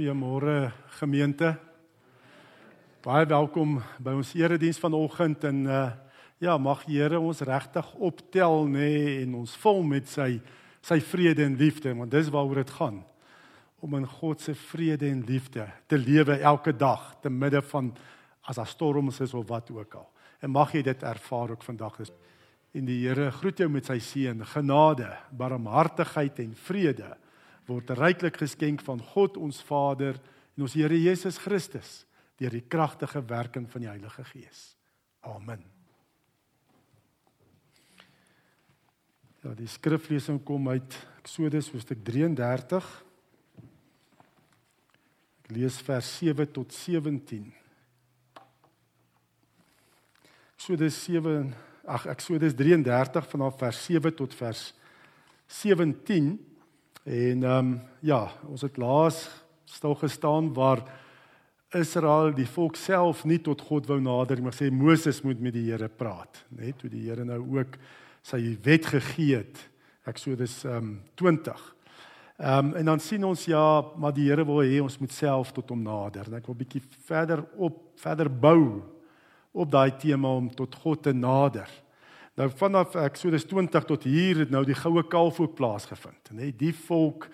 Goeiemôre gemeente. Baie welkom by ons erediens vanoggend en uh ja, mag die Here ons regtig optel nê nee, en ons vul met sy sy vrede en liefde want dis waaroor dit gaan om in God se vrede en liefde te lewe elke dag te midde van as daar storms is of wat ook al. En mag jy dit ervaar ook vandag. Dis en die Here groet jou met sy seën, genade, barmhartigheid en vrede word ryklik geskenk van God ons Vader en ons Here Jesus Christus deur die kragtige werking van die Heilige Gees. Amen. Ja, die skriflesing kom uit Eksodus hoofstuk 33. Ek lees vers 7 tot 17. Eksodus 7 ag Eksodus 33 vanaf vers 7 tot vers 17. En ehm um, ja, ons het laas stil gestaan waar Israel die volk self nie tot God wou nader nie, maar sê Moses moet met die Here praat, net toe die Here nou ook sy wet gegee het. Eksodus ehm um, 20. Ehm um, en dan sien ons ja, maar die Here wil hê ons moet self tot hom nader. En ek wil bietjie verder op verder bou op daai tema om tot God te nader. Nou vanaf Eksodus 20 tot hier het nou die goue kalf ook plaasgevind, nê? Die volk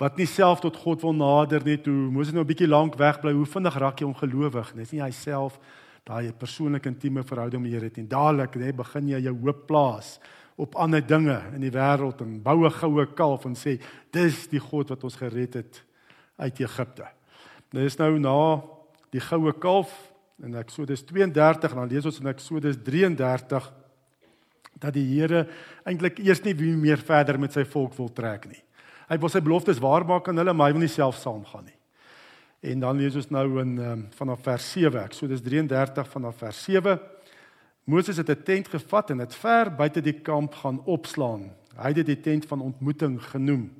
wat nie self tot God wil nader nie, toe Moses nou 'n bietjie lank weg bly, hoe vinnig raak jy ongelowig? Dis nie hy self daai persoonlike intieme verhouding met die Here het nie. Dadelik, nê, begin jy jou hoop plaas op ander dinge in die wêreld en bou 'n goue kalf en sê dis die God wat ons gered het uit Egipte. Nou is nou na die goue kalf in Eksodus 32 en dan lees ons in Eksodus 33 dat die Here eintlik eers nie wie meer verder met sy volk wil trek nie. Hy wil sy beloftes waarmaak aan hulle, maar hy wil nie self saamgaan nie. En dan lees ons nou in um, vanaf vers 7. So dis 33 vanaf vers 7. Moses het 'n tent gevat en dit ver buite die kamp gaan opslaan. Hy het dit die tent van ontmoeting genoem.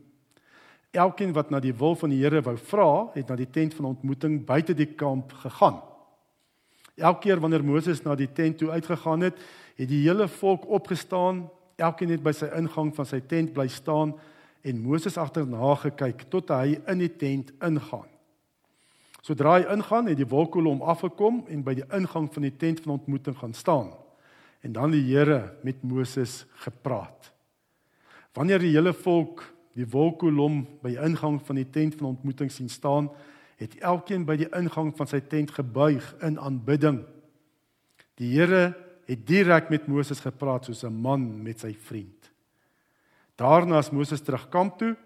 Elkeen wat na die wil van die Here wou vra, het na die tent van ontmoeting buite die kamp gegaan. Elke keer wanneer Moses na die tent toe uitgegaan het, het die hele volk opgestaan, elkeen het by sy ingang van sy tent bly staan en Moses agterna gekyk tot hy in die tent ingaan. Sodra hy ingaan, het die wolkkolom afgekom en by die ingang van die tent van ontmoeting gaan staan. En dan die Here met Moses gepraat. Wanneer die hele volk die wolkkolom by die ingang van die tent van ontmoeting sien staan, het elkeen by die ingang van sy tent gebuig in aanbidding. Die Here het direk met Moses gepraat soos 'n man met sy vriend. Daarna is Moses terug kamp toe,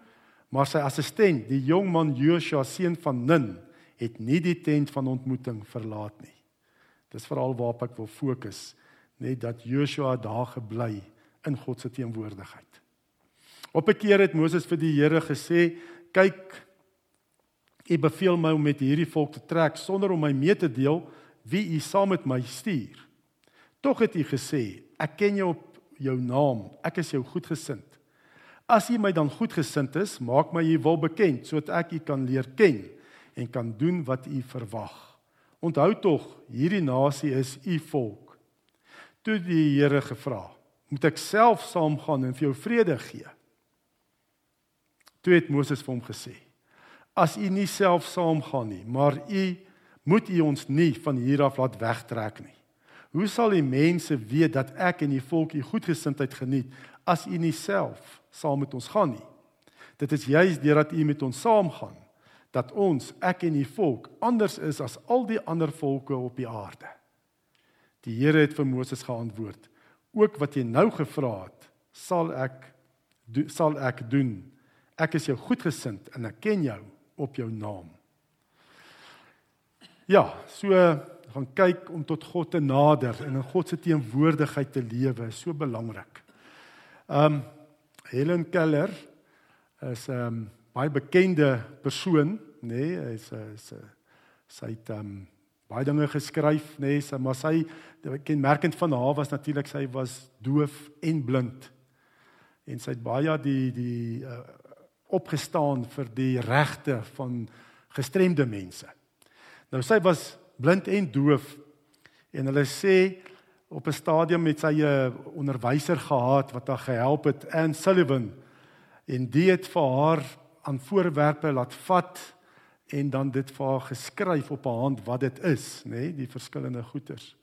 maar sy assistent, die jong man Joshua seun van Nun, het nie die tent van ontmoeting verlaat nie. Dis veral waarop ek wil fokus, net dat Joshua daar gebly in God se teenwoordigheid. Op 'n keer het Moses vir die Here gesê: "Kyk, U beveel my om met hierdie volk te trek sonder om my mee te deel wie U saam met my stuur." Tog het U gesê, ek ken jou op jou naam. Ek is jou goedgesind. As U my dan goedgesind is, maak my U wil bekend sodat ek U kan leer ken en kan doen wat U verwag. Onthou tog, hierdie nasie is U volk. Toe die Here gevra, moet ek self saamgaan en vir jou vrede gee? Toe het Moses vir hom gesê: As u nie self saamgaan nie, maar u moet u ons nie van hier af laat wegtrek nie. Hoe sal die mense weet dat ek en die volk u goedgesindheid geniet as u nie self saam met ons gaan nie? Dit is juis deurdat u met ons saamgaan dat ons, ek en die volk, anders is as al die ander volke op die aarde. Die Here het vir Moses geantwoord: "Ook wat jy nou gevra het, sal ek do, sal ek doen. Ek is jou goedgesind en ek ken jou op jou naam." Ja, so gaan kyk om tot God te nader en in God se teenwoordigheid te lewe is so belangrik. Um Helen Keller is 'n um, baie bekende persoon, nê? Nee, Hy's 'n sy sy het um baie dinge geskryf, nê, nee, sy maar sy kenmerkend van haar was natuurlik sy was doof en blind. En sy het baie die die uh, opgestaan vir die regte van gestremde mense. Nou sy was blind en doof en hulle sê op 'n stadium met sy 'n onderwyser gehad wat haar gehelp het Anne Sullivan en die het vir haar aan voorwerpe laat vat en dan dit vir haar geskryf op 'n hand wat dit is, nê, nee, die verskillende goeters.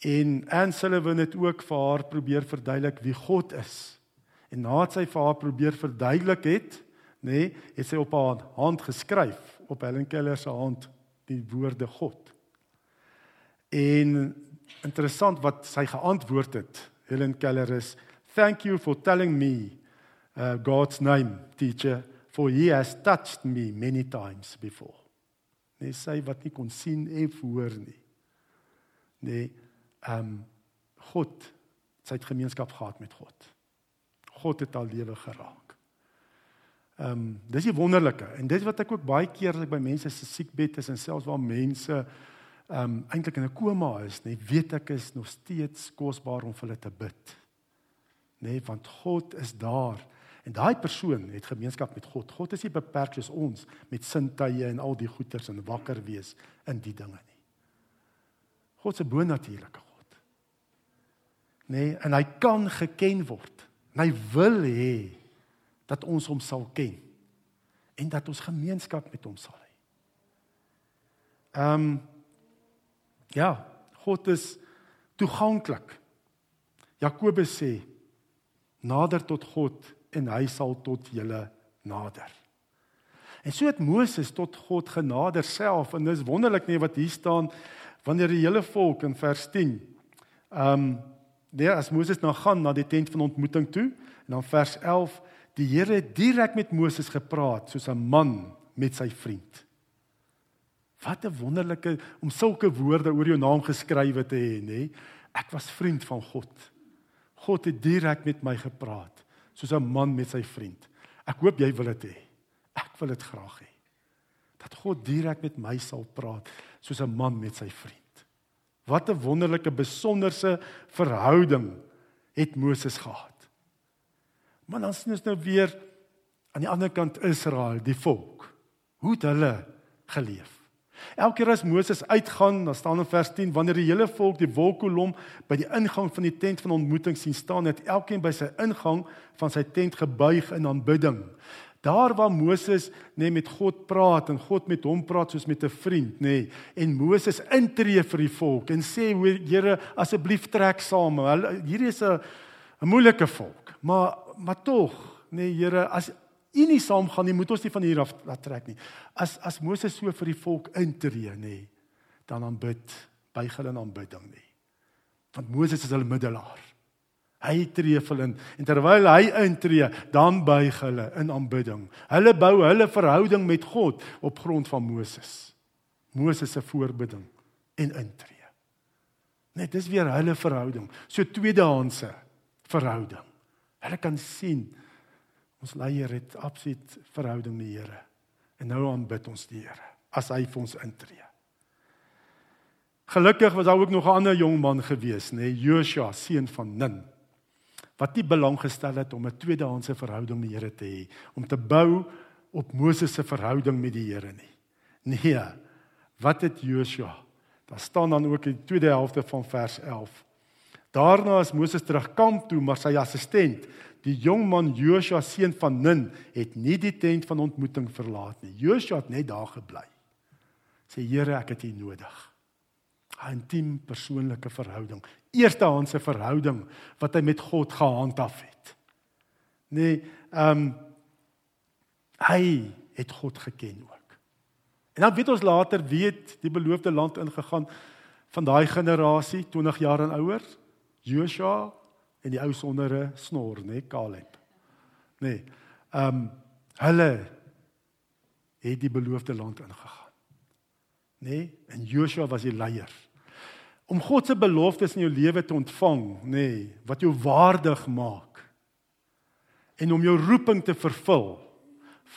En Anne Sullivan het ook vir haar probeer verduidelik wie God is. En nadat sy vir haar probeer verduidelik het, nê, nee, het sy op haar hand geskryf op Helen Keller se hand die woorde God. En interessant wat sy geantwoord het, Helen Keller is, "Thank you for telling me uh, God's name, teacher." for he has touched me many times before. Nee, sy wat nie kon sien en hoor nie. Nee, ehm um, God, sy het gemeenskap gehad met God. God het haar lewe geraak. Ehm um, dis die wonderlike en dit wat ek ook baie keer as ek by mense se siekbed is en selfs waar mense ehm um, eintlik in 'n koma is, nee, weet ek is nog steeds kosbaar om vir hulle te bid. Nee, want God is daar En daai persoon het gemeenskap met God. God is nie beperk soos ons met sintuie en al die goeters en wakker wees in die dinge nie. God se bonatuurlike God. Nee, en hy kan geken word. Hy wil hê dat ons hom sal ken en dat ons gemeenskap met hom sal hê. Ehm um, ja, God is toeganklik. Jakobus sê nader tot God en hy sal tot julle nader. En so het Moses tot God genader self en dis wonderlik nie wat hier staan wanneer die hele volk in vers 10 ehm um, nee as Moses nou gaan na die tent van ontmoeting toe en dan vers 11 die Here het direk met Moses gepraat soos 'n man met sy vriend. Wat 'n wonderlike om sulke woorde oor jou naam geskrywe te hê nê. Ek was vriend van God. God het direk met my gepraat soos 'n man met sy vriend. Ek hoop jy wil dit hê. Ek wil dit graag hê. Dat God direk met my sal praat soos 'n man met sy vriend. Wat 'n wonderlike besonderse verhouding het Moses gehad. Maar dan sien ons nou weer aan die ander kant Israel, die volk. Hoe het hulle geleef? Elke keer as Moses uitgaan, dan staan in vers 10, wanneer die hele volk die wolkkolom by die ingang van die tent van ontmoeting sien staan, het elkeen by sy ingang van sy tent gebuig in aanbidding. Daar waar Moses net met God praat en God met hom praat soos met 'n vriend, nê, nee, en Moses intree vir die volk en sê, "Here, asseblief trek saam. Hulle hierdie is 'n 'n moeilike volk, maar maar tog, nê, nee, Here, as u nie saamgaan nie, moet ons nie van hier af laat trek nie. As as Moses so vir die volk intree, nê, dan aanbid, buig hulle in aanbidding nie. Want Moses is hulle middelaar. Hy tree vir hulle en terwyl hy intree, dan buig hulle in aanbidding. Hulle bou hulle verhouding met God op grond van Moses. Moses se voorbidding en intree. Net dis weer hulle verhouding, so tweedehandse verhouding. Hulle kan sien Ons leier het absoluut verhouding met die Here. En nou aanbid ons die Here as hy vir ons intree. Gelukkig was daar ook nog 'n ander jong man gewees, nê, nee, Joshua, seun van Nun, wat nie belang gestel het om 'n tweedehandse verhouding met die Here te hê, om te bou op Moses se verhouding met die Here nie. Nee. Wat het Joshua? Daar staan dan ook in die tweede helfte van vers 11. Daarna is Moses terug kamp toe, maar sy assistent Die jong man Joshua seun van Nun het nie die tent van ontmoeting verlaat nie. Joshua het net daar gebly. Sê Here, ek het U nodig. 'n Intiem persoonlike verhouding, eerstehandse verhouding wat hy met God gehandhaaf het. Nee, ehm um, hy het God geken ook. En dan weet ons later weet die beloofde land ingegaan van daai generasie 20 jaar en ouer. Joshua en die ou sonder 'n snor, nê, Caleb. Nê. Nee, ehm um, hulle het die beloofde land ingegaan. Nê? Nee, en Joshua was die leier. Om God se beloftes in jou lewe te ontvang, nê, nee, wat jou waardig maak en om jou roeping te vervul,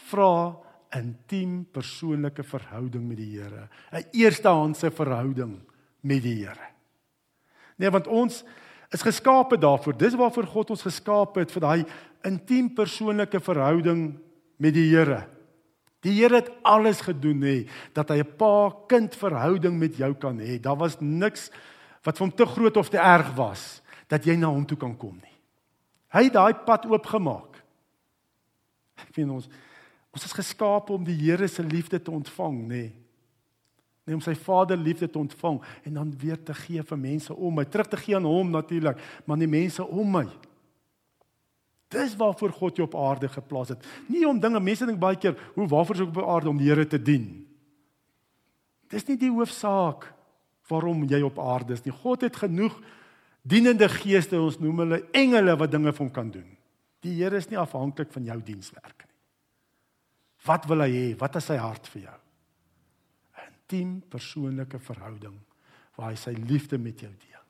vra 'n intiem persoonlike verhouding met die Here, 'n eerstehandse verhouding met die Here. Nee, want ons is geskape daarvoor. Dis waarvoor God ons geskaap het vir daai intiem persoonlike verhouding met die Here. Die Here het alles gedoen hè dat hy 'n pa-kind verhouding met jou kan hê. Daar was niks wat vir hom te groot of te erg was dat jy na hom toe kan kom nie. Hy het daai pad oopgemaak. Ek vind ons Ons is geskaap om die Here se liefde te ontvang, nê. Nee. Nee, om sy Vader liefde te ontvang en dan weer te gee vir mense om my, terug te gee aan hom natuurlik, maar die mense om my. Dis waarvoor God jou op aarde geplaas het. Nie om dinge, mense dink baie keer, hoe waarvoor is ek op aarde om die Here te dien? Dis nie die hoofsaak waarom jy op aarde is nie. God het genoeg dienende geeste, ons noem hulle engele wat dinge vir hom kan doen. Die Here is nie afhanklik van jou dienswerk nie. Wat wil hy hê? Wat is sy hart vir jou? Intiem persoonlike verhouding waar hy sy liefde met jou deel.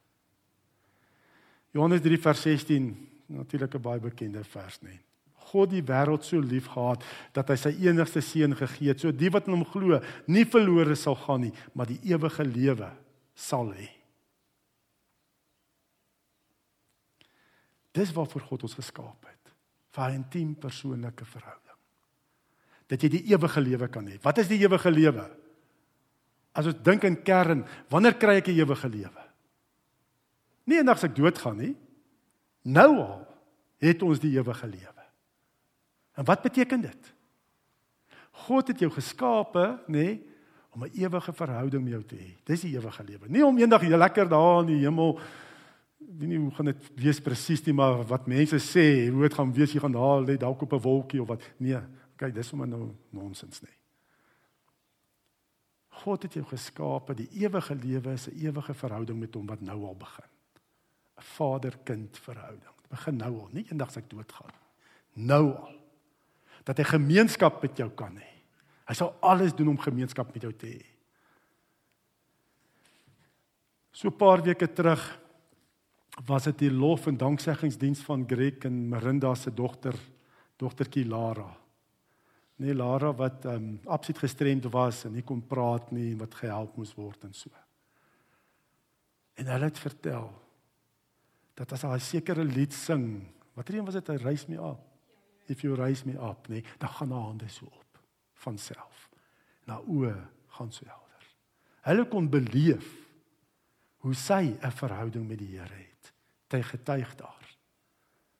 Johannes 3 vers 16, natuurlik 'n baie bekende vers net. God die wêreld so lief gehad dat hy sy enigste seun gegee het, so die wat in hom glo, nie verlore sal gaan nie, maar die ewige lewe sal hê. Dis waarvoor God ons geskaap het, vir 'n intiem persoonlike verhouding dat jy die ewige lewe kan hê. Wat is die ewige lewe? As ons dink in kern, wanneer kry ek 'n ewige lewe? Nie eendag as ek doodgaan nie. Nou al het ons die ewige lewe. En wat beteken dit? God het jou geskape, nê, om 'n ewige verhouding met jou te hê. Dis die ewige lewe. Nie om eendag jy lekker daar in die hemel weet nie hoe gaan dit wees presies nie, maar wat mense sê, hoe dit gaan wees, jy gaan daar lê dalk op 'n wolkie of wat. Nee, kyk, dis sommer nou nonsens nie. God het jou geskaap, die ewige lewe is 'n ewige verhouding met hom wat nou al begin. 'n Vader-kind verhouding. Dit begin nou al, nie eendag as ek doodgaan. Nou al. Dat hy gemeenskap met jou kan hê. Hy sal alles doen om gemeenskap met jou te hê. So 'n paar weke terug was dit die lof en danksegingsdiens van Greg en Marinda se dogter, dogtertjie Lara nee Lara wat ehm um, absoluut gestremd was en nie kon praat nie en wat gehelp moes word en so. En hulle het vertel dat as hy sekere lied sing, watter een was dit? Hy raise me up. If you raise me up, nee, dan gaan haar hande so op van self. Na oë gaan so helder. Hulle kon beleef hoe sy 'n verhouding met die Here het. Hy getuig daar.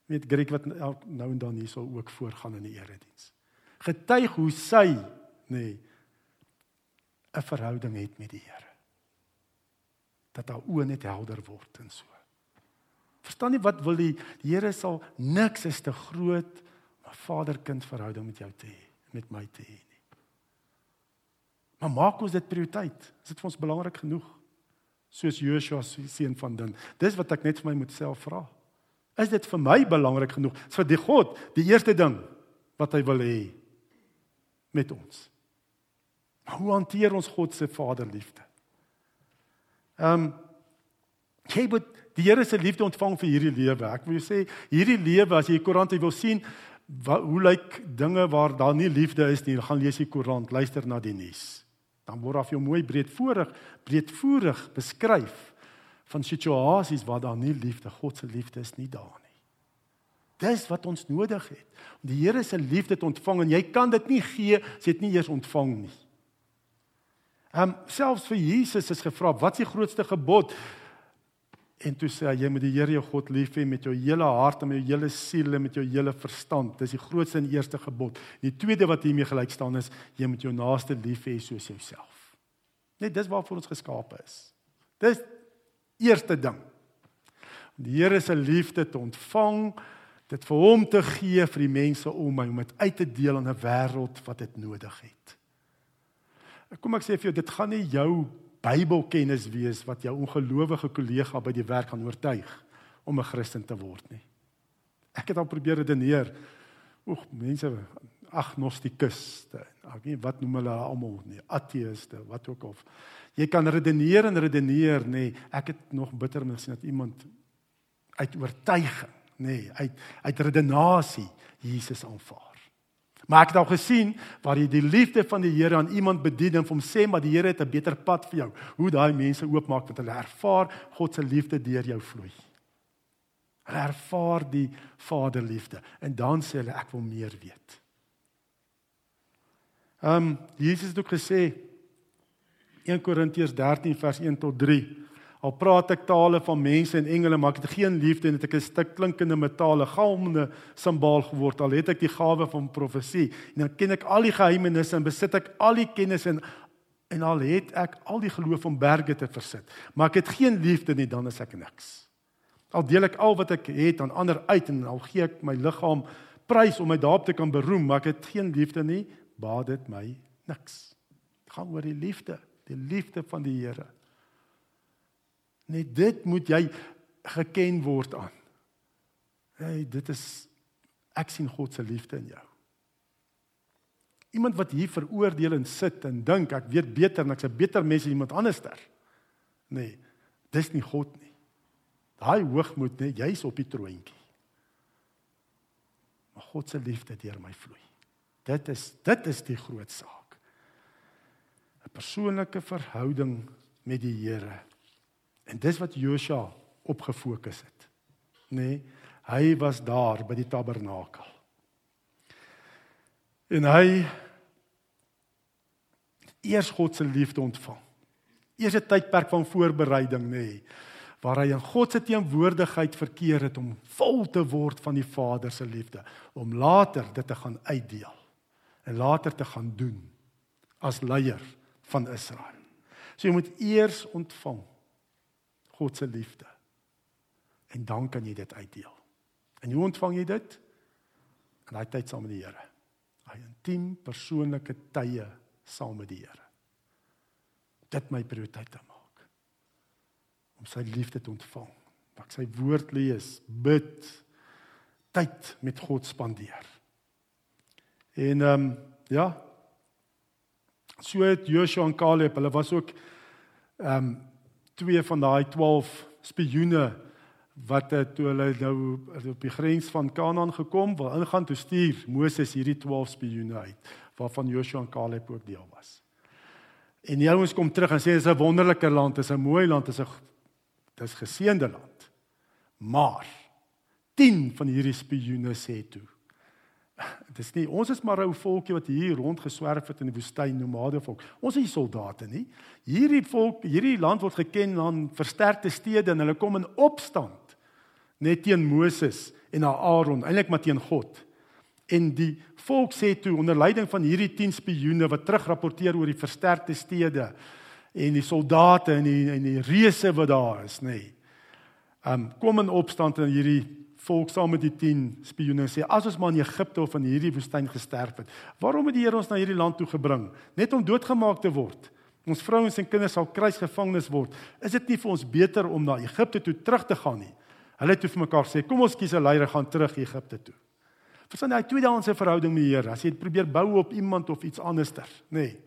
Weet Griek wat nou en dan hierso ook voorgaan in die erediens getuig hoe sy nê nee, 'n verhouding het met die Here. Dat haar oë net helder word en so. Verstaan jy wat wil die, Here sal niks is te groot om 'n vader-kind verhouding met jou te hê, met my te hê nie. Maar maak ons dit prioriteit. Is dit vir ons belangrik genoeg? Soos Joshua se seun van Dan. Dis wat ek net vir my moet self vra. Is dit vir my belangrik genoeg? Is vir die God die eerste ding wat hy wil hê met ons. Maar hoe hanteer ons God se vaderliefde? Ehm um, jy moet die Here se liefde ontvang vir hierdie lewe. Ek wil sê hierdie lewe as jy die koerant wil sien, wat, hoe lyk dinge waar daar nie liefde is nie, gaan lees die koerant, luister na die nuus. Dan word af jou mooi breedvoerig, breedvoerig beskryf van situasies waar daar nie liefde, God se liefde is nie daar nie. Dis wat ons nodig het. Om die Here se liefde te ontvang en jy kan dit nie gee as jy dit nie eers ontvang nie. Ehm um, selfs vir Jesus is gevra, wat is die grootste gebod? En toe sê hy jy moet die Here jou God lief hê met jou hele hart en met jou hele siel en met jou hele verstand. Dis die grootste en eerste gebod. Die tweede wat hiermee gelyk staan is jy moet jou naaste lief hê soos jouself. Net dis waarvoor ons geskape is. Dis eerste ding. Om die Here se liefde te ontvang dit vir hom te gee vir die mense om my om dit uit te deel aan 'n wêreld wat dit nodig het. Kom ek sê vir jou dit gaan nie jou Bybelkennis wees wat jou ongelowige kollega by die werk gaan oortuig om 'n Christen te word nie. Ek het al probeer redeneer. Oeg, mense agnostikuste. Ek weet wat noem hulle almal nie, ateëste, wat ook al. Jy kan redeneer en redeneer nê. Ek het nog bitter gesien dat iemand uit oortuiging nê, nee, uit uit redenasie Jesus aanvaar. Maar ek het al gesien waar jy die liefde van die Here aan iemand bedien en hom sê maar die Here het 'n beter pad vir jou. Hoe daai mense oopmaak want hulle ervaar God se liefde deur jou vloei. Hulle ervaar die Vaderliefde en dan sê hulle ek wil meer weet. Ehm um, Jesus het ook gesê 1 Korintiërs 13 vers 1 tot 3 Al praat ek tale van mense en engele, maar ek het geen liefde en het ek 'n stuk klinkende metale galmende simbaal geword. Al het ek die gawe van profesie en dan ken ek al die geheimenisse en besit ek al die kennis en en al het ek al die geloof om berge te versit, maar ek het geen liefde nie, dan is ek niks. Al deel ek al wat ek het aan ander uit en al gee ek my liggaam prys om my daarop te kan beroem, maar ek het geen liefde nie, baat dit my niks. Dit gaan oor die liefde, die liefde van die Here. Net dit moet jy geken word aan. Hey, dit is ek sien God se liefde in jou. Iemand wat hier veroordeel en sit en dink ek weet beter en ek's 'n beter mens as iemand anderster. Nee, dis nie God nie. Daai hoogmoed, nee, jy's op die troontjie. Maar God se liefde deur my vloei. Dit is dit is die groot saak. 'n Persoonlike verhouding met die Here. En dis wat Josua op gefokus het. Nê? Nee, hy was daar by die tabernakel. En hy eers God se liefde ontvang. Eers 'n tydperk van voorbereiding, nê, nee, waar hy in God se teenwoordigheid verkeer het om vol te word van die Vader se liefde, om later dit te gaan uitdeel en later te gaan doen as leier van Israel. So jy moet eers ontvang God se liefde. En dan kan jy dit uitdeel. En hoe ontvang jy dit? In daai tyd saam met die Here. Daai intiem persoonlike tye saam met die Here. Dit my prioriteit te maak. Om sy liefde te ontvang. Dat sy woord lees, bid, tyd met God spandeer. En ehm um, ja. So het Joshua en Caleb, hulle was ook ehm um, twee van daai 12 spioene wat toe hulle nou op die grens van Kanaan gekom wil ingaan toe stuur Moses hierdie 12 spioene uit waarvan Joshua en Caleb ook deel was. En die ouens kom terug en sê dit is 'n wonderlike land, dit is 'n mooi land, dit is 'n dis geseënde land. Maar 10 van hierdie spioene sê toe Dis nie ons is maar ou volkie wat hier rondgeswerf het in die woestyn nomade volk. Ons is nie soldate nie. Hierdie volk, hierdie land word geken aan versterkte stede en hulle kom in opstand net teen Moses en Aaron, eintlik maar teen God. En die volk sê toe onder leiding van hierdie 10 spioene wat terugrapporteer oor die versterkte stede en die soldate en die en die reëse wat daar is, nê. Um kom in opstand in hierdie volk saam met die 10 spioene sê as ons maar in Egipte of in hierdie woestyn gesterf het, waarom het die Here ons na hierdie land toe gebring? Net om doodgemaak te word. Ons vrouens en kinders sal kruisgevangenes word. Is dit nie vir ons beter om na Egipte toe terug te gaan nie? Hulle het toe vir mekaar sê, kom ons kies 'n leier gaan terug Egipte toe. Verstaan jy, hy tweedehandse verhouding met die Here. As jy probeer bou op iemand of iets anderster, nê. Nee,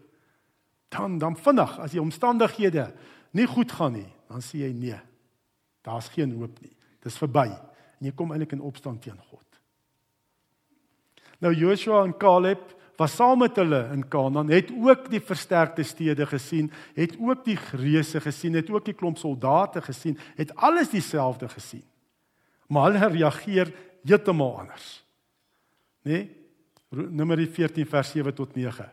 dan dan vinnig as die omstandighede nie goed gaan nie, dan sê jy nee. Daar's geen hoop nie. Dis verby en jy kom eintlik in opstand teen God. Nou Joshua en Caleb was saam met hulle in Kanaan, het ook die versterkte stede gesien, het ook die reëse gesien, het ook die klomp soldate gesien, het alles dieselfde gesien. Maar hulle reageer heeltemal anders. Né? Nee? Numeri 14 vers 7 tot 9.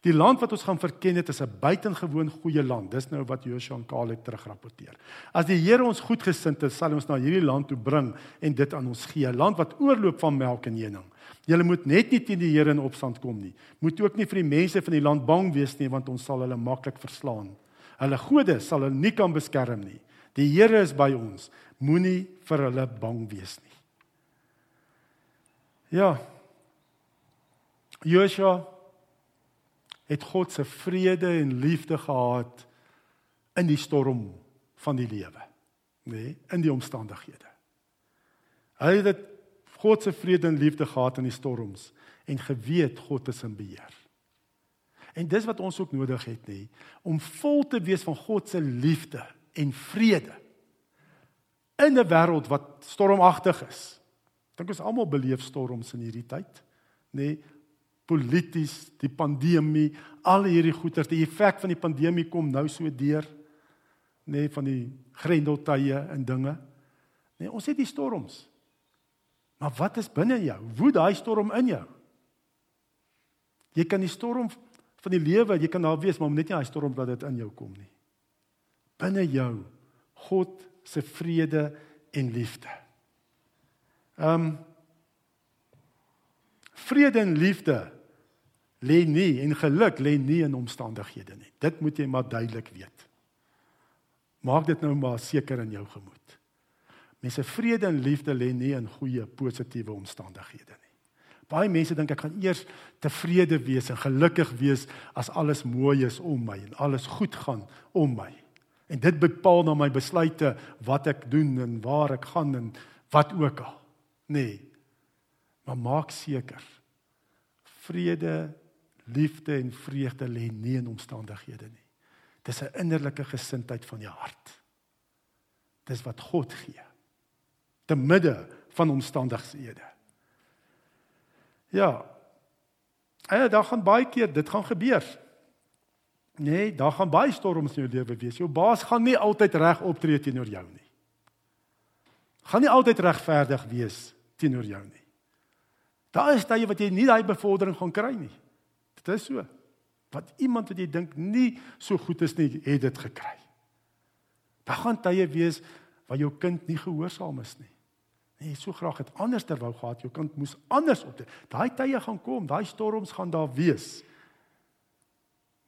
Die land wat ons gaan verken het is 'n buitengewoon goeie land. Dis nou wat Joshua en Caleb terugrapporteer. As die Here ons goedgesind is, sal ons na hierdie land toe bring en dit aan ons gee, 'n land wat oorloop van melk en honing. Julle moet net nie teen die Here in opstand kom nie. Moet ook nie vir die mense van die land bang wees nie, want ons sal hulle maklik verslaan. Hulle gode sal hulle nie kan beskerm nie. Die Here is by ons. Moenie vir hulle bang wees nie. Ja. Joshua het God se vrede en liefde gehad in die storm van die lewe, nê, nee, in die omstandighede. Hy het God se vrede en liefde gehad in die storms en geweet God is in beheer. En dis wat ons ook nodig het nê, om vol te wees van God se liefde en vrede in 'n wêreld wat stormagtig is. Dink ons almal beleef storms in hierdie tyd, nê? Polities, die pandemie, al hierdie goeters, die effek van die pandemie kom nou so deur nê nee, van die grendeltye en dinge. Nee, ons het die storms. Maar wat is binne jou? Woed daai storm in jou? Jy kan die storm van die lewe, jy kan daar wees, maar net nie daai storm laat dit in jou kom nie. Binne jou God se vrede en liefde. Ehm um, vrede en liefde lê nie en geluk lê nie in omstandighede nie. Dit moet jy maar duidelik weet. Maak dit nou maar seker in jou gemoed. Mense vrede en liefde lê nie in goeie positiewe omstandighede nie. Baie mense dink ek gaan eers tevrede wees en gelukkig wees as alles mooi is om my en alles goed gaan om my. En dit bepaal dan my besluite wat ek doen en waar ek gaan en wat ook al. Nee. Maar maak seker vrede, liefde en vreugde lê nie in omstandighede nie. Dis 'n innerlike gesindheid van jou hart. Dis wat God gee. Te midde van omstandighede. Ja. En daar gaan baie keer dit gaan gebeur. Nee, daar gaan baie storms in jou lewe wees. Jou baas gaan nie altyd reg optree teenoor jou nie. Gaan nie altyd regverdig wees teenoor jou nie. Daar is tye wat jy nie daai bevordering gaan kry nie. Dit is so wat iemand wat jy dink nie so goed is nie, het dit gekry. Daar gaan tye wees waar jou kind nie gehoorsaam is nie. Nee, so graag het anders ter wou gehad, jou kind moes anders op. Daai tye gaan kom, daai storms gaan daar wees.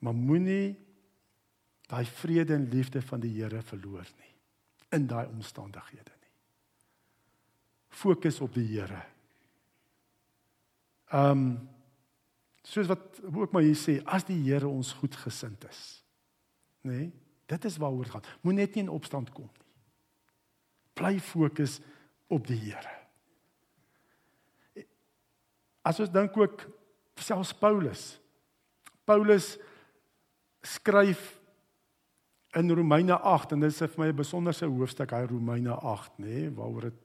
Maar moenie daai vrede en liefde van die Here verloor nie in daai omstandighede nie. Fokus op die Here. Ehm um, soos wat ook maar hier sê, as die Here ons goed gesind is. Nê? Nee, dit is waaroor dit gaan. Moenie net nie in opstand kom nie. Bly fokus op die Here. As ons dink ook selfs Paulus. Paulus skryf in Romeine 8 en dit is vir my 'n besonderse hoofstuk hy Romeine 8 nê nee, waaroor dit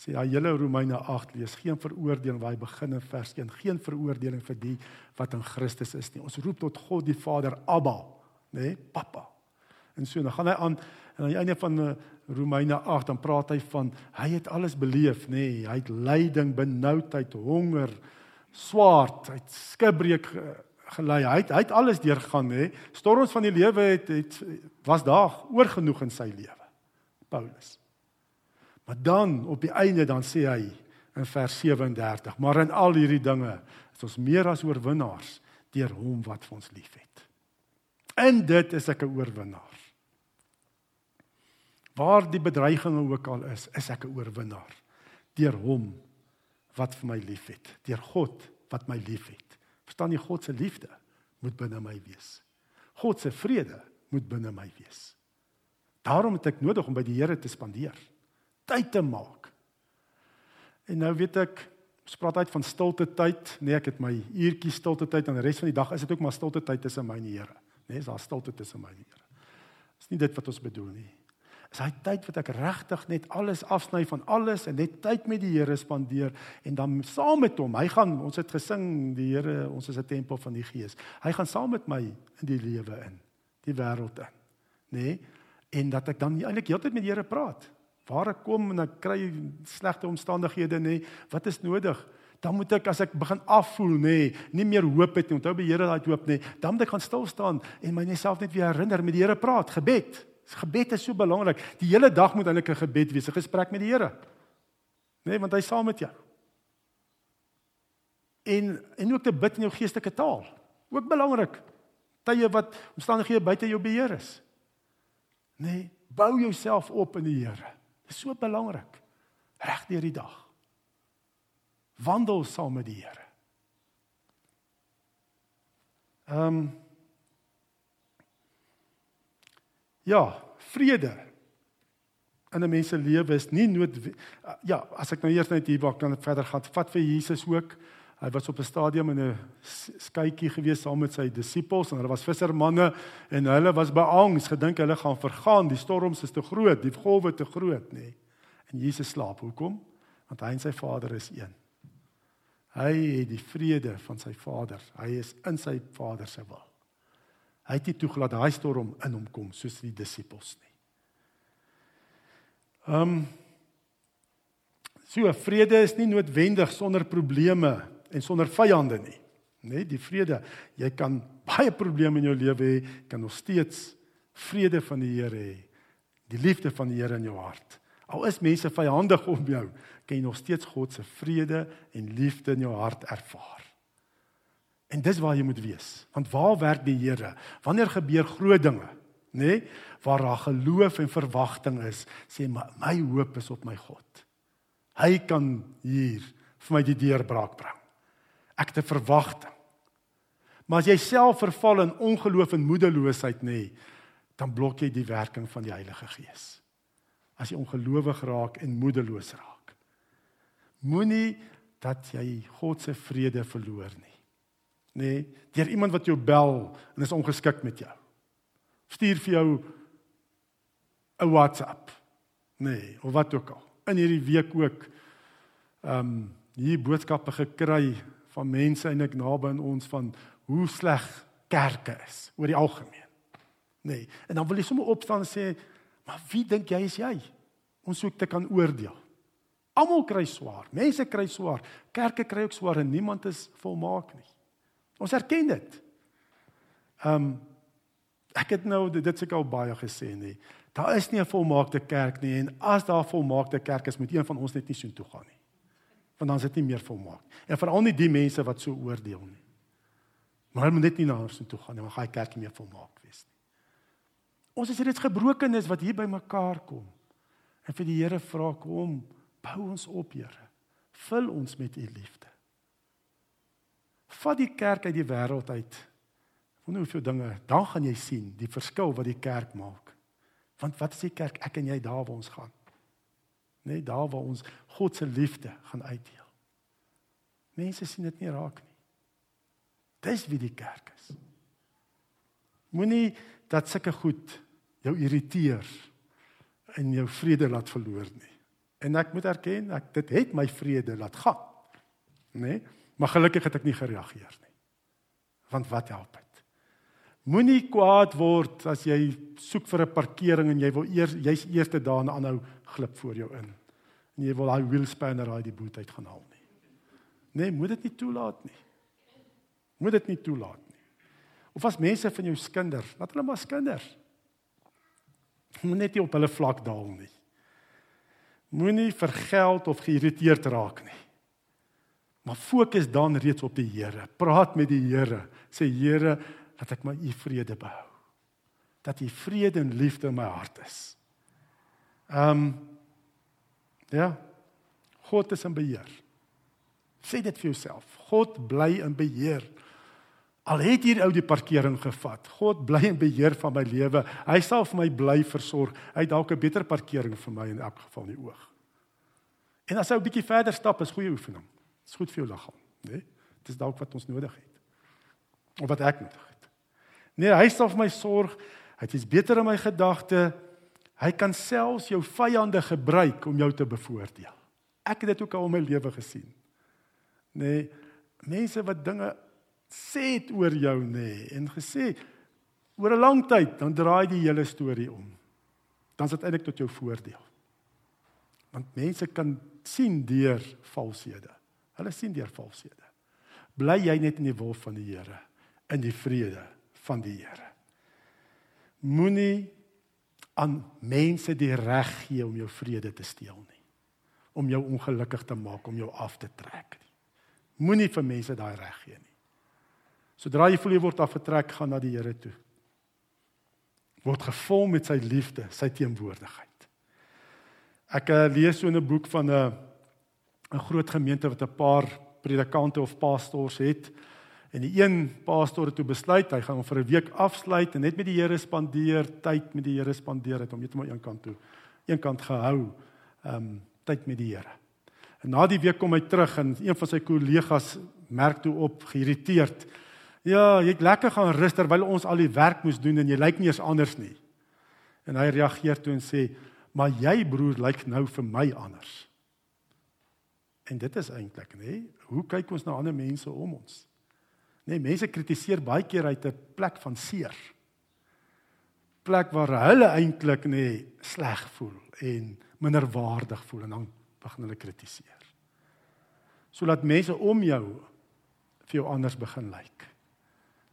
sê hy hele Romeine 8 lees geen veroordeling waar hy begin in vers 1 geen veroordeling vir die wat in Christus is nie. Ons roep tot God die Vader Abba nê nee, pappa en so dan gaan hy aan en aan die einde van eh, Romeine 8 dan praat hy van hy het alles beleef nê. Nee, hy het lyding benoudheid honger swaard hy het skibreek gelei. Hy het, hy het alles deurgegaan nê. Storms van die lewe het, het was daar oorgenoeg in sy lewe. Paulus Maar dan op die einde dan sê hy in vers 37, maar in al hierdie dinge is ons meer as oorwinnaars deur hom wat vir ons liefhet. In dit is ek 'n oorwinnaar. Waar die bedreigings ook al is, is ek 'n oorwinnaar deur hom wat vir my liefhet, deur God wat my liefhet. Verstaan jy God se liefde moet binne my wees. God se vrede moet binne my wees. Daarom het ek nodig om by die Here te spandeer tyd te maak. En nou weet ek, ons praat uit van stilte tyd. Nee, ek het my uurtjie stilte tyd en die res van die dag is dit ook maar stilte tyd tussen my en die Here. Nee, is daar stilte tussen my en die Here. Dis nie dit wat ons bedoel nie. Is hy tyd wat ek regtig net alles afsny van alles en net tyd met die Here spandeer en dan saam met hom. Hy gaan, ons het gesing, die Here, ons is 'n tempel van die Gees. Hy gaan saam met my in die lewe in, die wêreld in. Nê? Nee? En dat ek dan eintlik heeltyd met die Here praat waar ek kom en ek kry slegte omstandighede nê, wat is nodig? Dan moet ek as ek begin afvoel nê, nie meer hoop het nie. Onthou by Here daai hoop nê. Dan moet ek gaan stil staan en myself net weer herinner met die Here praat, gebed. Gebed is so belangrik. Die hele dag moet eintlik 'n gebed wees, 'n gesprek met die Here. Nê, want hy saam met jou. En en ook te bid in jou geestelike taal. Ook belangrik. Tye wat omstandighede buite jou beheer is. Nê, bou jouself op in die Here. Dis so belangrik. Reg deur die dag. Wandel saam met die Here. Ehm um, Ja, vrede in 'n mens se lewe is nie nood ja, as ek nou eers net hier waar kan verder gaan. Vat vir Jesus ook. Hy was op 'n stadium in 'n skytjie gewees saam met sy disippels en hulle was vissermanne en hulle was beangs, gedink hulle gaan vergaan, die storms is te groot, die golwe te groot, nê. Nee. En Jesus slaap. Hoekom? Want hy en sy Vader is een. Hy het die vrede van sy Vader. Hy is in sy Vader se wil. Hy het nie toegelaat daai storm in hom kom soos die disippels nie. Ehm um, So vrede is nie noodwendig sonder probleme en sonder vyande nie. Net die vrede, jy kan baie probleme in jou lewe hê, kan nog steeds vrede van die Here hê die liefde van die Here in jou hart. Al is mense vyandig om jou, kan jy nog steeds God se vrede en liefde in jou hart ervaar. En dis waar jy moet wees. Want waar werk die Here? Wanneer gebeur groot dinge, nê? Nee? Waar daar geloof en verwagting is, sê my, my hoop is op my God. Hy kan hier vir my die deurbraak bring. Ek 'n verwagting. Maar as jy self verval in ongeloof en moedeloosheid nê, nee, dan blok jy die werking van die Heilige Gees as jy ongelowig raak en moedeloos raak. Moenie dat jy God se vrede verloor nie. Nee, deur iemand wat jou bel en is ongeskik met jou. Stuur vir jou 'n WhatsApp. Nee, of wat ook al. In hierdie week ook ehm um, hier boodskappe gekry van mense eintlik naby aan ons van hoe sleg kerke is oor die algemeen. Nee, en dan wil jy sommer opstaan en sê Maar wie dink jy is jy? Ons soek te kan oordeel. Almal kry swaar. Mense kry swaar. Kerke kry ook swaar en niemand is volmaak nie. Ons erken dit. Ehm um, ek het nou dit seker al baie gesê nê. Daar is nie 'n volmaakte kerk nie en as daar 'n volmaakte kerk is, moet een van ons net nie soontoe gaan nie. Want dan is dit nie meer volmaak. En veral nie die mense wat so oordeel nie. Maar hulle moet net nie na ons toe gaan nie, want die kerk nie meer volmaak wees nie. Ons is reeds gebrokenes wat hier by mekaar kom. En vir die Here vra kom, bou ons op, Here. Vul ons met u liefde. Vat die kerk uit die wêreld uit. Wonder hoeveel dinge, dan gaan jy sien die verskil wat die kerk maak. Want wat is die kerk? Ek en jy daar waar ons gaan. Nee, daar waar ons God se liefde gaan uitdeel. Mense sien dit nie raak nie. Dis wie die kerk is. Moenie dat sulke goed jou irriteer en jou vrede laat verloor nie. En ek moet erken, ek dit het my vrede laat gaan. Nê? Nee? Maar gelukkig het ek nie gereageer nie. Want wat help dit? Moenie kwaad word as jy soek vir 'n parkering en jy wil eers jy's eerste daar en aanhou glip voor jou in. En jy wil daai wheel spanner uit die boot uit gaan haal nie. Nee, moet dit nie toelaat nie. Moet dit nie toelaat nie. Of as mense van jou skinder, laat hulle maar skinder. Moenie net op hulle vlak daal nie. Moenie vir geld of geïrriteerd raak nie. Maar fokus dan reeds op die Here. Praat met die Here. Sê Here, dat ek my u vrede behou. Dat u vrede en liefde in my hart is. Ehm um, ja. God is in beheer. Sê dit vir jouself. God bly in beheer. Al het hier ou die parkering gevat. God bly in beheer van my lewe. Hy sal vir my bly versorg. Hy het dalk 'n beter parkering vir my in elk geval in die oog. En as jy 'n bietjie verder stap, is goeie oefening. Dit is goed vir jou liggaam, né? Nee? Dit is dalk wat ons nodig het. Of wat ek nodig het. Nee, hy sal vir my sorg. Hy het iets beter in my gedagte. Hy kan selfs jou vyande gebruik om jou te bevoordeel. Ek het dit ook al in my lewe gesien. Nee, mense wat dinge sê dit oor jou nê nee, en gesê oor 'n lang tyd dan draai die hele storie om. Dan is dit eintlik tot jou voordeel. Want mense kan sien deur valshede. Hulle sien deur valshede. Bly jy net in die wil van die Here, in die vrede van die Here. Moenie aan mense die reg gee om jou vrede te steel nie. Om jou ongelukkig te maak, om jou af te trek nie. Moenie vir mense daai reg gee nie. Sodra jy voel jy word afgetrek, gaan na die Here toe. Word gevul met sy liefde, sy teenwoordigheid. Ek uh, lees so 'n boek van 'n uh, 'n groot gemeente wat 'n paar predikante of pastors het. En die een pastor het toe besluit hy gaan hom vir 'n week afsluit en net met die Here spandeer, tyd met die Here spandeer het om net maar een kant toe, een kant gehou, ehm um, tyd met die Here. En na die week kom hy terug en een van sy kollegas merk toe op geïrriteerd Ja, jy het lekker gaan rus terwyl ons al die werk moes doen en jy lyk nie eens anders nie. En hy reageer toe en sê, "Maar jy broer lyk nou vir my anders." En dit is eintlik, nê? Hoe kyk ons na ander mense om ons? Nê, mense kritiseer baie keer uit 'n plek van seer. Plek waar hulle eintlik nê sleg voel en minderwaardig voel en dan begin hulle kritiseer. So laat mense om jou vir jou anders begin lyk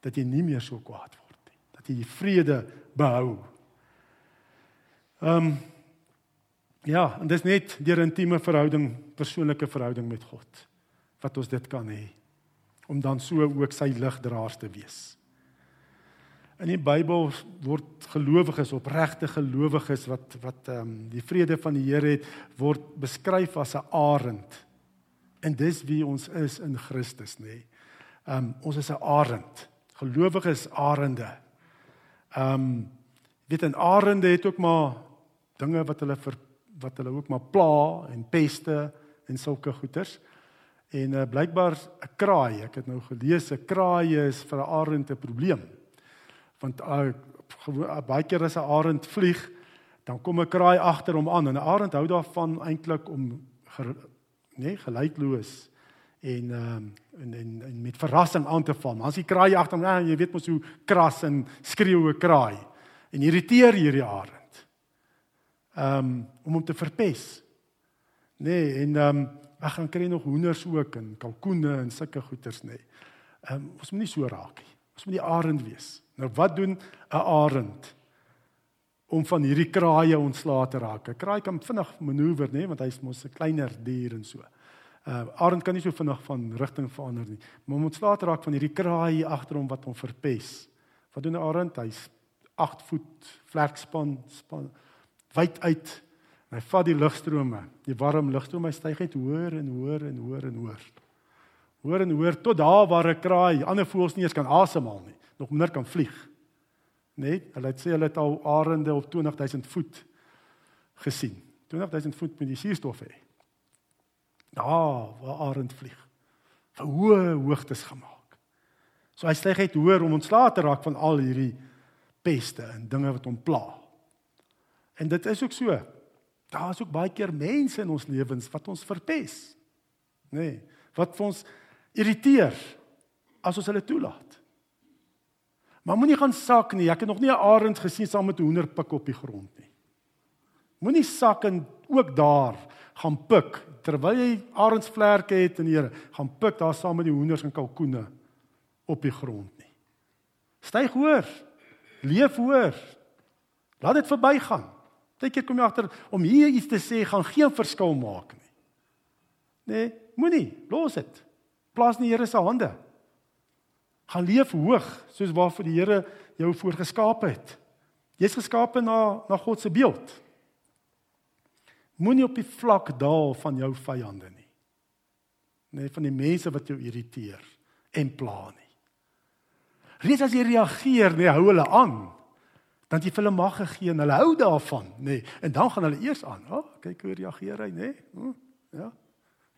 dat jy nie meer so kwaad word nie. Dat jy vrede behou. Ehm um, ja, en dis net deur intieme verhouding, persoonlike verhouding met God wat ons dit kan hê om dan so ook sy ligdraers te wees. In die Bybel word gelowiges, opregte gelowiges wat wat ehm um, die vrede van die Here het, word beskryf as 'n arend. En dis wie ons is in Christus, nê. Nee. Ehm um, ons is 'n arend. Gelowiges arende. Ehm um, weet 'n arende het ook maar dinge wat hulle ver, wat hulle ook maar pla en peste en sulke goeters. En uh, blykbaar 'n kraai, ek het nou gelees 'n kraai is vir 'n arend 'n probleem. Want uh, baie keer as 'n arend vlieg, dan kom 'n kraai agter hom aan en 'n arend hou daarvan eintlik om ger, nee, geluidloos en ehm um, en, en en met verrassing aan te val. As die kraai agter hom, ja, jy weet mos hoe kras en skreeu 'n kraai en irriteer hierdie arend um, om hom te verpes. Nee, en ehm um, ek gaan kry nog hoenders ook en kalkoene en sulke goeters nê. Nee. Ehm um, ons moet nie so raak nie. Ons moet die arend wees. Nou wat doen 'n arend om van hierdie kraaie ontslae te raak? 'n Kraai kan vinnig manoeuvreer nê, nee, want hy's mos 'n kleiner dier en so. Uh arend kan nie so vinnig van rigting verander nie. Maar om ontslae te raak van hierdie kraai agter hom wat hom verpes. Wat doen 'n arend? Hy's 8 voet vlerkspan span wyd uit. Hy vat die lugstrome, die warm lugstrome, hy styg net hoër en hoër en hoër en hoër. Hoër en hoër tot daar waar 'n kraai, ander voëls nie eens kan asemhaal nie, nog minder kan vlieg. Net, hulle het sê hulle het al arende op 20000 voet gesien. 20000 voet met die suurstof hê. Daar waar arend vlieg. Vir hoë hoogtes gemaak. So hy styg net hoër om ontslae te raak van al hierdie peste en dinge wat hom pla. En dit is ook so. Daar is ook baie keer mense in ons lewens wat ons verpes. Nê? Nee, wat vir ons irriteer as ons hulle toelaat. Maar moenie gaan sak nie. Ek het nog nie 'n arend gesien saam met 'n hoender pik op die grond nie. Moenie sak en ook daar gaan pik terwyl jy arendsvlerke het en Here, gaan pik daar saam met die hoenders en kalkoene op die grond nie. Styg hoër. Leef hoër. Laat dit verbygaan. Partykeer kom jy agter om hier iets te sê gaan geen verskil maak nie. Nee, moenie, los dit. Plaas in die Here se hande. Gaan leef hoog soos waarvoor die Here jou voorgeskaap het. Jy's geskape na na God se beeld. Moenie op die vlak daal van jou vyande nie. Nee, van die mense wat jou irriteer en pla nie. Reeds as jy reageer, nee, hou hulle aan dan jy hulle mag gegee en hulle hou daarvan, nê. Nee. En dan gaan hulle eers aan. O, oh, kyk hoe reageer hy, nê. Nee. Hm, ja.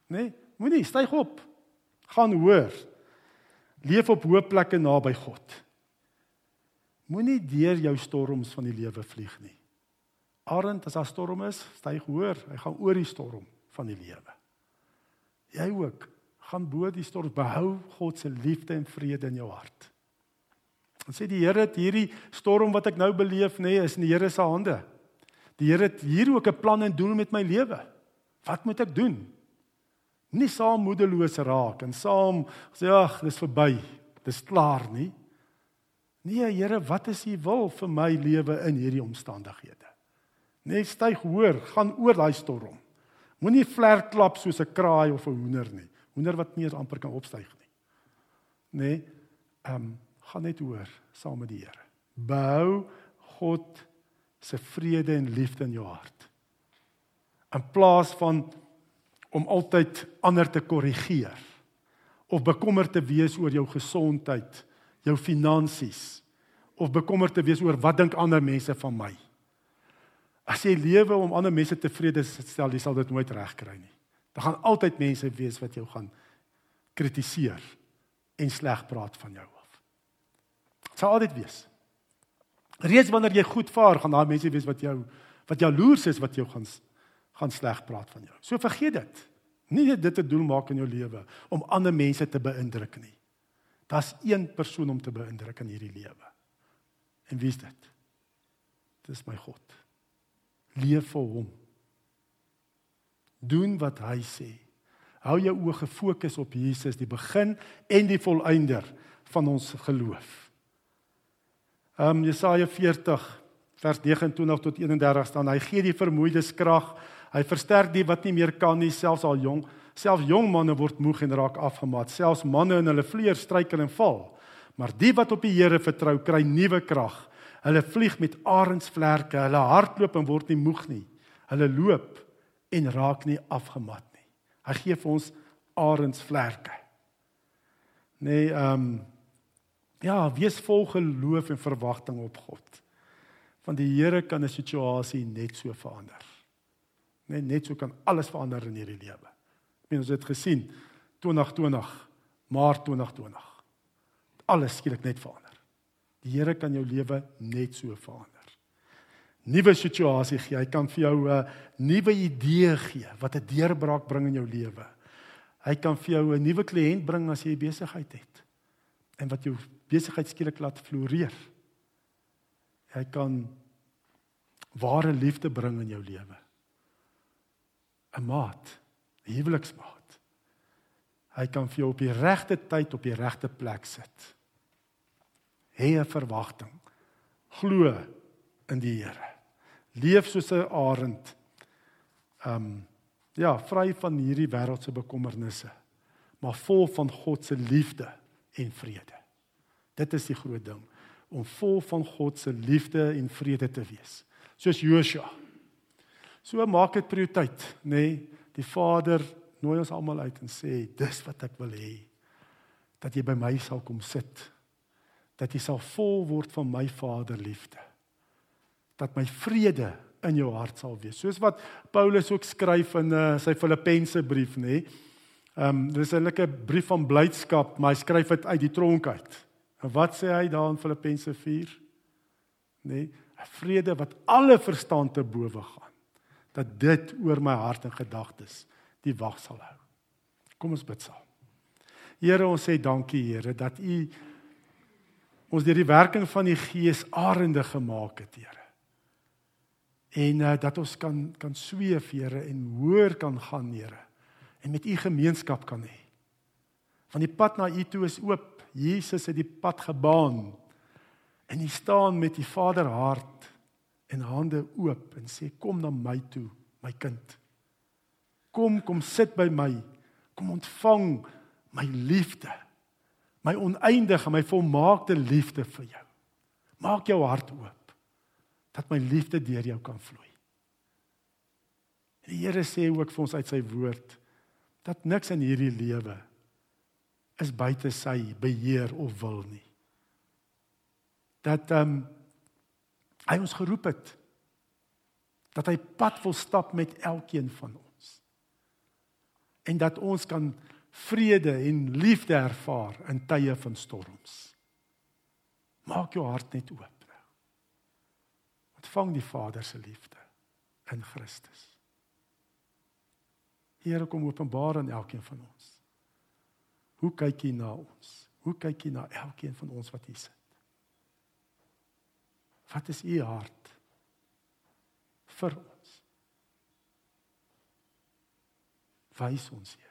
Nee, moenie styg op. Gaan hoor. Leef op hoë plekke naby God. Moenie deur jou storms van die lewe vlieg nie. Arend, as daar storm is, styg hoër. Hy gaan oor die storm van die lewe. Jy ook. Gaan bo die storm. Behou God se liefde en vrede in jou hart. Dan sê die Here dat hierdie storm wat ek nou beleef nê, nee, is in die Here se hande. Die Here het hier ook 'n plan en doel met my lewe. Wat moet ek doen? Nie saam moedeloos raak en saam sê ag, dis verby. Dis klaar nie. Nee, Here, wat is U wil vir my lewe in hierdie omstandighede? Net styg hoër, gaan oor daai storm. Moenie vlerk klap soos 'n kraai of 'n hoender nie. Hoender wat nie eens amper kan opstyg nie. Nê? Nee, ehm um, gaan net hoor saam met die Here. Bou God se vrede en liefde in jou hart. In plaas van om altyd ander te korrigeer of bekommerd te wees oor jou gesondheid, jou finansies of bekommerd te wees oor wat dink ander mense van my. As jy lewe om ander mense tevrede te stel, jy sal dit nooit regkry nie. Daar gaan altyd mense wees wat jou gaan kritiseer en sleg praat van jou sal altyd wees. Reeds wanneer jy goed vaar, gaan daar mense wees wat jou wat jaloers is wat jou gaan gaan sleg praat van jou. So vergeet dit. Nie dit te doel maak in jou lewe om ander mense te beïndruk nie. Daar's een persoon om te beïndruk in hierdie lewe. En wie is dit? Dis my God. Leef vir hom. Doen wat hy sê. Hou jou oë gefokus op Jesus, die begin en die volëinder van ons geloof. Ehm um, Jesaja 40 vers 29 tot 31 staan hy gee die vermoeides krag. Hy versterk die wat nie meer kan nie, selfs al jong. Selfs jong manne word moeg en raak afgemat. Selfs manne in hulle vleuer struikel en val. Maar die wat op die Here vertrou, kry nuwe krag. Hulle vlieg met arensvlerke, hulle hardloop en word nie moeg nie. Hulle loop en raak nie afgemat nie. Hy gee vir ons arensvlerke. Nee, ehm um, ja, wees vol geloof en verwagting op God. Want die Here kan 'n situasie net so verander. Net net so kan alles verander in hierdie lewe. Ek meen ons het gesien 2020, Maart 2020. Alles skielik net verander. Die Here kan jou lewe net so verander. Nuwe situasie gee. Hy kan vir jou 'n nuwe idee gee wat 'n deurbraak bring in jou lewe. Hy kan vir jou 'n nuwe kliënt bring as jy besigheid het en wat jou besigheid skielik laat floreer. Hy kan ware liefde bring in jou lewe. 'n Maat, 'n huweliksmaat. Hy kan vir jou op die regte tyd op die regte plek sit. Hê 'n verwagting. Glo in die Here. Leef soos 'n arend. Um ja, vry van hierdie wêreldse bekommernisse, maar vol van God se liefde en vrede. Dit is die groot ding om vol van God se liefde en vrede te wees. Soos Joshua. So maak dit prioriteit, nê? Nee, die Vader nooi ons almal uit en sê, dis wat ek wil hê. Dat jy by my sal kom sit. Dat jy sal vol word van my Vader liefde. Dat my vrede in jou hart sal wees. Soos wat Paulus ook skryf in uh, sy Filippense brief, nê? Nee, Ehm um, dis 'n lekker brief van blydskap, maar hy skryf dit uit die tronk uit. En wat sê hy daar in Filippense 4? Nee, 'n vrede wat alle verstand te bowe gaan. Dat dit oor my hart en gedagtes die wag sal hou. Kom ons bid saam. Here, ons sê dankie Here dat U ons deur die werking van die Gees arende gemaak het, Here. En uh, dat ons kan kan sweef, Here, en hoër kan gaan, Here en met u gemeenskap kan hê. Want die pad na u toe is oop. Jesus het die pad gebaan. En hy staan met die Vader hart en hande oop en sê kom na my toe, my kind. Kom, kom sit by my. Kom ontvang my liefde. My oneindige, my volmaakte liefde vir jou. Maak jou hart oop dat my liefde deur jou kan vloei. Die Here sê ook vir ons uit sy woord dat niks in hierdie lewe is buite sy beheer of wil nie. Dat ehm um, hy ons geroep het dat hy pad wil stap met elkeen van ons. En dat ons kan vrede en liefde ervaar in tye van storms. Maak jou hart net oop nou. Ontvang die Vader se liefde in Christus. Here kom openbaar aan elkeen van ons. Hoe kyk jy na ons? Hoe kyk jy na elkeen van ons wat hier sit? Wat is u hart vir ons? Wys ons hier.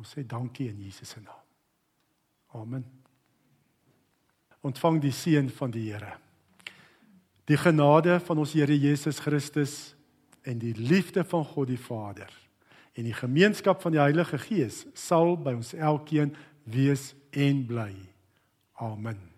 Ons sê dankie in Jesus se naam. Amen. Ontvang die seën van die Here. Die genade van ons Here Jesus Christus en die liefde van God die Vader en die gemeenskap van die Heilige Gees sal by ons elkeen wees en bly. Amen.